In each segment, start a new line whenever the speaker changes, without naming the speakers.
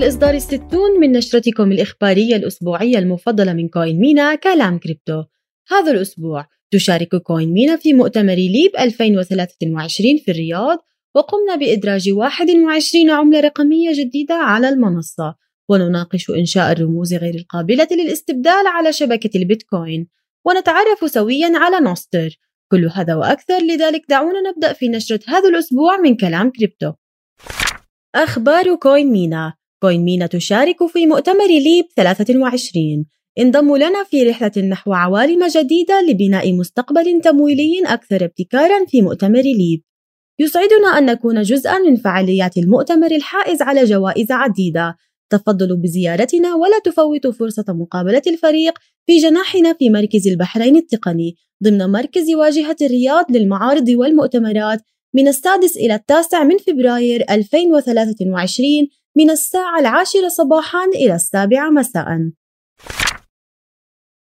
الإصدار الستون من نشرتكم الإخبارية الأسبوعية المفضلة من كوين مينا كلام كريبتو. هذا الأسبوع تشارك كوين مينا في مؤتمر ليب 2023 في الرياض وقمنا بإدراج 21 عملة رقمية جديدة على المنصة. ونناقش إنشاء الرموز غير القابلة للاستبدال على شبكة البيتكوين. ونتعرف سويا على نوستر. كل هذا وأكثر لذلك دعونا نبدأ في نشرة هذا الأسبوع من كلام كريبتو. أخبار كوين مينا. كوين مينا تشارك في مؤتمر ليب 23 انضموا لنا في رحلة نحو عوالم جديدة لبناء مستقبل تمويلي أكثر ابتكارا في مؤتمر ليب. يسعدنا أن نكون جزءا من فعاليات المؤتمر الحائز على جوائز عديدة. تفضلوا بزيارتنا ولا تفوتوا فرصة مقابلة الفريق في جناحنا في مركز البحرين التقني ضمن مركز واجهة الرياض للمعارض والمؤتمرات من السادس إلى التاسع من فبراير 2023 من الساعة العاشرة صباحا إلى السابعة مساء.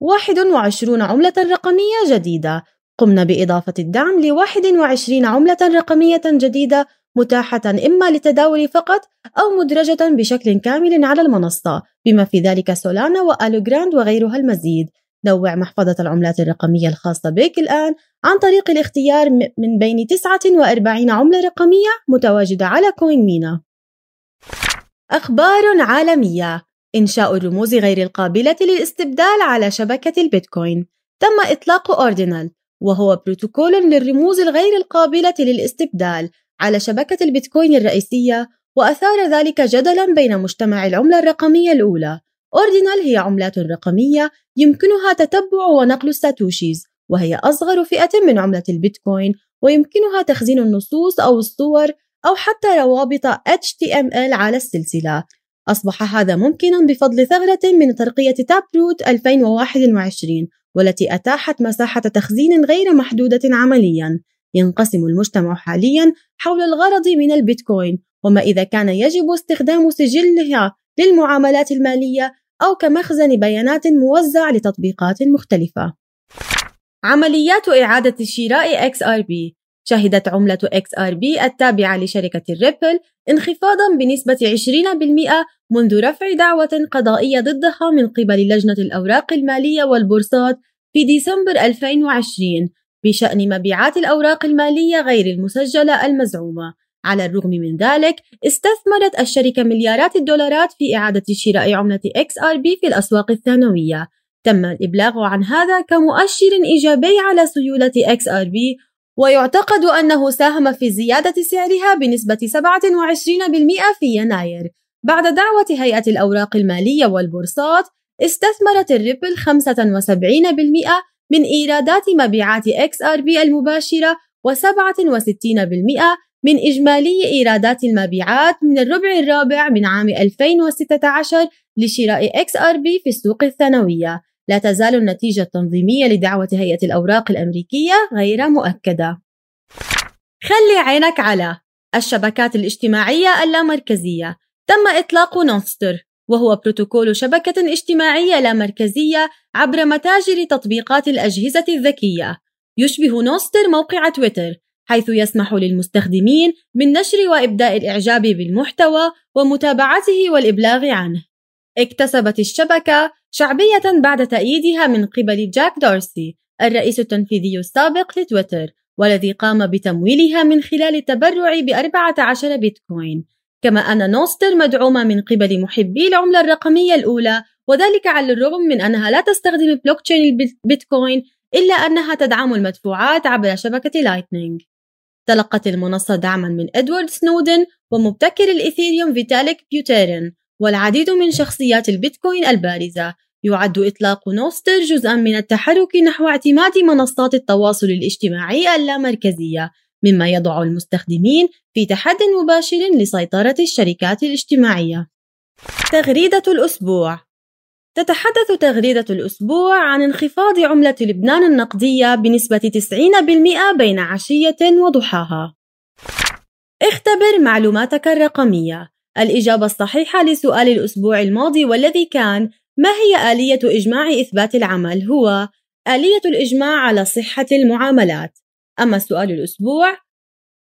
21 عملة رقمية جديدة. قمنا بإضافة الدعم ل 21 عملة رقمية جديدة متاحة إما للتداول فقط أو مدرجة بشكل كامل على المنصة بما في ذلك سولانا وألوجراند وغيرها المزيد. نوع محفظة العملات الرقمية الخاصة بك الآن عن طريق الاختيار من بين 49 عملة رقمية متواجدة على كوين مينا أخبار عالمية. إنشاء الرموز غير القابلة للاستبدال على شبكة البيتكوين. تم إطلاق أوردينال وهو بروتوكول للرموز الغير القابلة للاستبدال على شبكة البيتكوين الرئيسية وأثار ذلك جدلا بين مجتمع العملة الرقمية الأولى. أوردينال هي عملات رقمية يمكنها تتبع ونقل الساتوشيز وهي أصغر فئة من عملة البيتكوين ويمكنها تخزين النصوص أو الصور أو حتى روابط HTML على السلسلة. أصبح هذا ممكنا بفضل ثغرة من ترقية تابروت 2021 والتي أتاحت مساحة تخزين غير محدودة عمليا. ينقسم المجتمع حاليا حول الغرض من البيتكوين وما إذا كان يجب استخدام سجلها للمعاملات المالية أو كمخزن بيانات موزع لتطبيقات مختلفة. عمليات إعادة شراء XRP شهدت عملة XRP التابعة لشركة الريبل انخفاضا بنسبة 20% منذ رفع دعوة قضائية ضدها من قبل لجنة الأوراق المالية والبورصات في ديسمبر 2020 بشأن مبيعات الأوراق المالية غير المسجلة المزعومة. على الرغم من ذلك استثمرت الشركة مليارات الدولارات في إعادة شراء عملة XRP في الأسواق الثانوية. تم الإبلاغ عن هذا كمؤشر إيجابي على سيولة XRP ويعتقد أنه ساهم في زيادة سعرها بنسبة 27% في يناير. بعد دعوة هيئة الأوراق المالية والبورصات استثمرت الريبل 75% من إيرادات مبيعات XRP المباشرة و67% من إجمالي إيرادات المبيعات من الربع الرابع من عام 2016 لشراء XRP في السوق الثانوية. لا تزال النتيجة التنظيمية لدعوة هيئة الأوراق الأمريكية غير مؤكدة. خلي عينك على الشبكات الاجتماعية اللامركزية. تم إطلاق نونستر وهو بروتوكول شبكة اجتماعية لا مركزية عبر متاجر تطبيقات الأجهزة الذكية. يشبه نوستر موقع تويتر حيث يسمح للمستخدمين من نشر وإبداء الإعجاب بالمحتوى ومتابعته والإبلاغ عنه. اكتسبت الشبكة شعبية بعد تأييدها من قبل جاك دورسي الرئيس التنفيذي السابق لتويتر والذي قام بتمويلها من خلال التبرع ب 14 بيتكوين. كما أن نوستر مدعومة من قبل محبي العملة الرقمية الأولى وذلك على الرغم من أنها لا تستخدم بلوكتشين البيتكوين إلا أنها تدعم المدفوعات عبر شبكة لايتنينج تلقت المنصة دعما من إدوارد سنودن ومبتكر الإيثيريوم فيتاليك بيوتيرين والعديد من شخصيات البيتكوين البارزة يعد إطلاق نوستر جزءا من التحرك نحو اعتماد منصات التواصل الاجتماعي اللامركزية مما يضع المستخدمين في تحد مباشر لسيطرة الشركات الاجتماعية. تغريدة الأسبوع تتحدث تغريدة الأسبوع عن انخفاض عملة لبنان النقدية بنسبة 90% بين عشية وضحاها. اختبر معلوماتك الرقمية. الإجابة الصحيحة لسؤال الأسبوع الماضي والذي كان: ما هي آلية إجماع إثبات العمل؟ هو آلية الإجماع على صحة المعاملات. أما سؤال الأسبوع: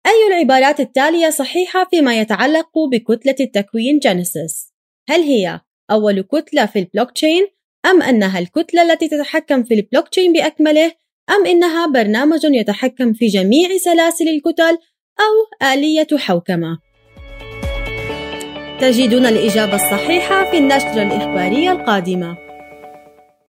أي العبارات التالية صحيحة فيما يتعلق بكتلة التكوين جينيسيس؟ هل هي أول كتلة في البلوكتشين أم أنها الكتلة التي تتحكم في البلوكتشين بأكمله أم إنها برنامج يتحكم في جميع سلاسل الكتل أو آلية حوكمة تجدون الإجابة الصحيحة في النشرة الإخبارية القادمة.